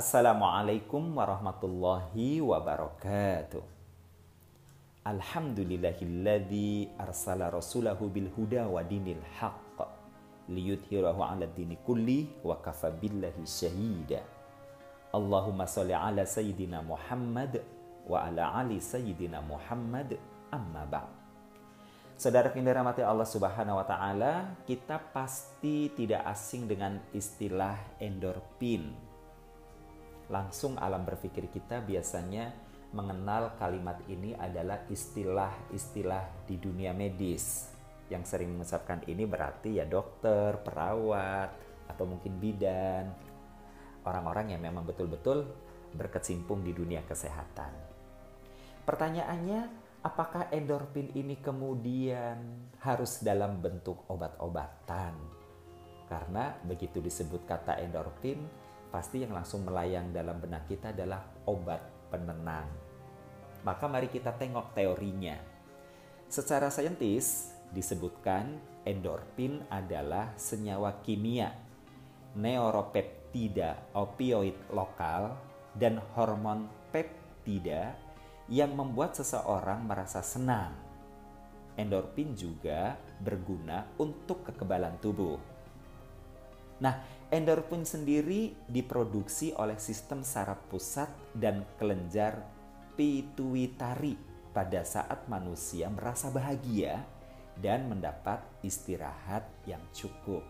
Assalamualaikum warahmatullahi wabarakatuh. Alhamdulillahilladzi arsala rasulahu bil huda wa dinil haqq liyudhhirahu 'ala dini kulli wa kafa billahi syahida. Allahumma shalli ala sayyidina Muhammad wa ala ali sayyidina Muhammad amma ba'd. Saudara yang dirahmati Allah Subhanahu wa taala, kita pasti tidak asing dengan istilah endorfin. Langsung alam berpikir kita biasanya mengenal kalimat ini adalah istilah-istilah di dunia medis. Yang sering mengucapkan ini berarti ya dokter, perawat, atau mungkin bidan. Orang-orang yang memang betul-betul berkecimpung di dunia kesehatan. Pertanyaannya, apakah endorfin ini kemudian harus dalam bentuk obat-obatan? Karena begitu disebut kata endorfin, pasti yang langsung melayang dalam benak kita adalah obat penenang. Maka mari kita tengok teorinya. Secara saintis disebutkan endorfin adalah senyawa kimia neuropeptida opioid lokal dan hormon peptida yang membuat seseorang merasa senang. Endorfin juga berguna untuk kekebalan tubuh. Nah, endorfin sendiri diproduksi oleh sistem saraf pusat dan kelenjar pituitari pada saat manusia merasa bahagia dan mendapat istirahat yang cukup.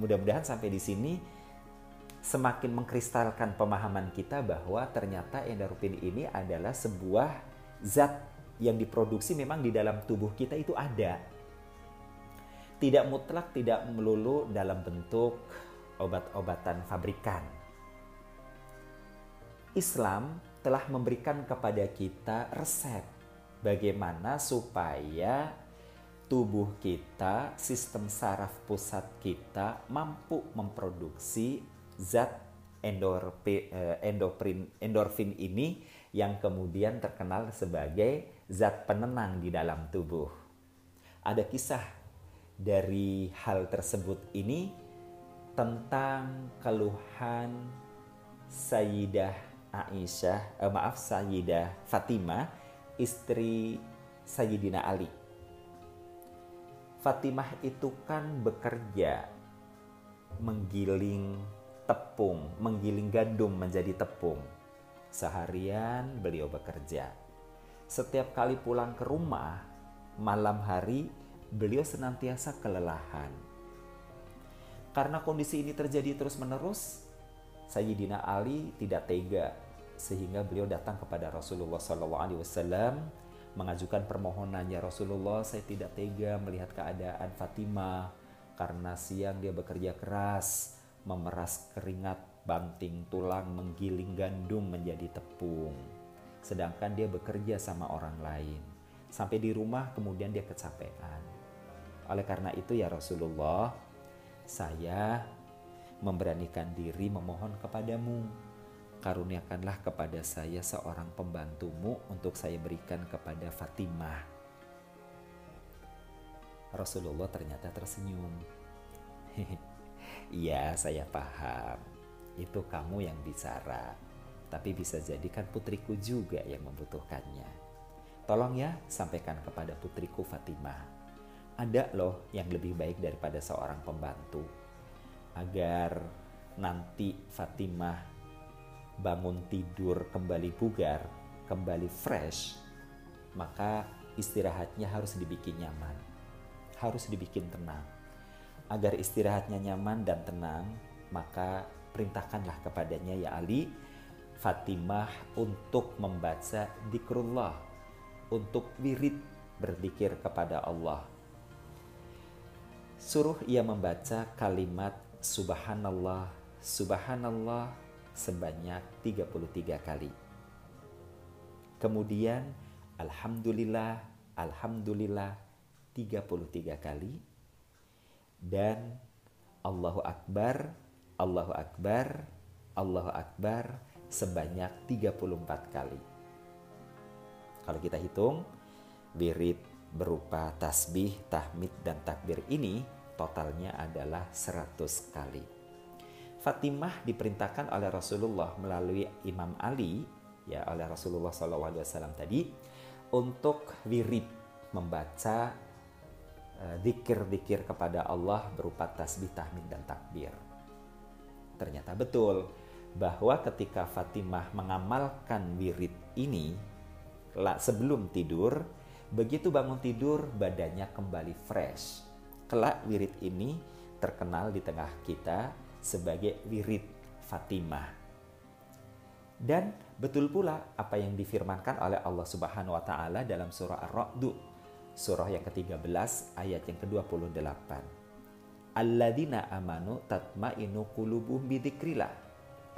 Mudah-mudahan sampai di sini semakin mengkristalkan pemahaman kita bahwa ternyata endorfin ini adalah sebuah zat yang diproduksi memang di dalam tubuh kita itu ada. Tidak mutlak, tidak melulu dalam bentuk obat-obatan fabrikan. Islam telah memberikan kepada kita resep bagaimana supaya tubuh kita, sistem saraf pusat kita mampu memproduksi zat eh, endorfin, endorfin ini yang kemudian terkenal sebagai zat penenang di dalam tubuh. Ada kisah dari hal tersebut ini tentang keluhan Sayyidah Aisyah, eh, maaf Sayyidah Fatimah, istri Sayyidina Ali. Fatimah itu kan bekerja menggiling tepung, menggiling gandum menjadi tepung. Seharian beliau bekerja. Setiap kali pulang ke rumah, malam hari beliau senantiasa kelelahan. Karena kondisi ini terjadi terus-menerus, Sayyidina Ali tidak tega sehingga beliau datang kepada Rasulullah SAW mengajukan permohonannya Rasulullah saya tidak tega melihat keadaan Fatimah karena siang dia bekerja keras memeras keringat, banting tulang, menggiling gandum menjadi tepung. Sedangkan dia bekerja sama orang lain. Sampai di rumah kemudian dia kecapean. Oleh karena itu ya Rasulullah, saya memberanikan diri memohon kepadamu. Karuniakanlah kepada saya seorang pembantumu untuk saya berikan kepada Fatimah. Rasulullah ternyata tersenyum. Iya, saya paham. Itu kamu yang bicara. Tapi bisa jadikan putriku juga yang membutuhkannya. Tolong ya, sampaikan kepada putriku Fatimah. Ada loh yang lebih baik daripada seorang pembantu. Agar nanti Fatimah bangun tidur kembali bugar, kembali fresh, maka istirahatnya harus dibikin nyaman, harus dibikin tenang agar istirahatnya nyaman dan tenang, maka perintahkanlah kepadanya ya Ali Fatimah untuk membaca dikrullah, untuk wirid berzikir kepada Allah. Suruh ia membaca kalimat subhanallah, subhanallah sebanyak 33 kali. Kemudian alhamdulillah, alhamdulillah 33 kali dan Allahu Akbar, Allahu Akbar, Allahu Akbar sebanyak 34 kali. Kalau kita hitung, wirid berupa tasbih, tahmid, dan takbir ini totalnya adalah 100 kali. Fatimah diperintahkan oleh Rasulullah melalui Imam Ali ya oleh Rasulullah SAW tadi untuk wirid membaca dikir-dikir kepada Allah berupa tasbih, tahmid dan takbir. Ternyata betul bahwa ketika Fatimah mengamalkan wirid ini sebelum tidur, begitu bangun tidur badannya kembali fresh. Kelak wirid ini terkenal di tengah kita sebagai wirid Fatimah. Dan betul pula apa yang difirmankan oleh Allah Subhanahu wa taala dalam surah Ar-Ra'd surah yang ke-13 ayat yang ke-28. Alladzina amanu tatmainu qulubuhum bidzikrillah.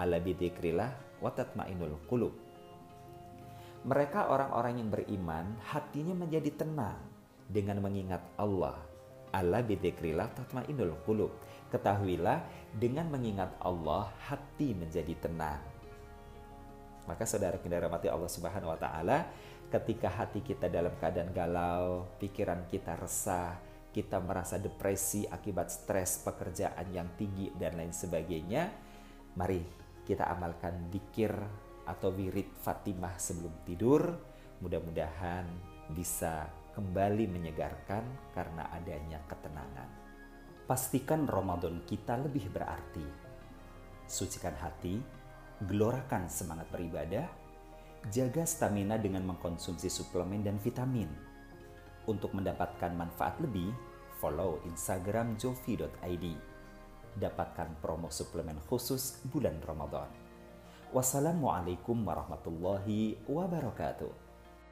Ala bidzikrillah wa tatmainul qulub. Mereka orang-orang yang beriman hatinya menjadi tenang dengan mengingat Allah. Ala bidzikrillah tatmainul qulub. Ketahuilah dengan mengingat Allah hati menjadi tenang. Maka saudara kita mati Allah Subhanahu wa taala, ketika hati kita dalam keadaan galau, pikiran kita resah, kita merasa depresi akibat stres pekerjaan yang tinggi dan lain sebagainya, mari kita amalkan dikir atau wirid Fatimah sebelum tidur. Mudah-mudahan bisa kembali menyegarkan karena adanya ketenangan. Pastikan Ramadan kita lebih berarti. Sucikan hati, gelorakan semangat beribadah, jaga stamina dengan mengkonsumsi suplemen dan vitamin. Untuk mendapatkan manfaat lebih, follow Instagram jovi.id. Dapatkan promo suplemen khusus bulan Ramadan. Wassalamualaikum warahmatullahi wabarakatuh.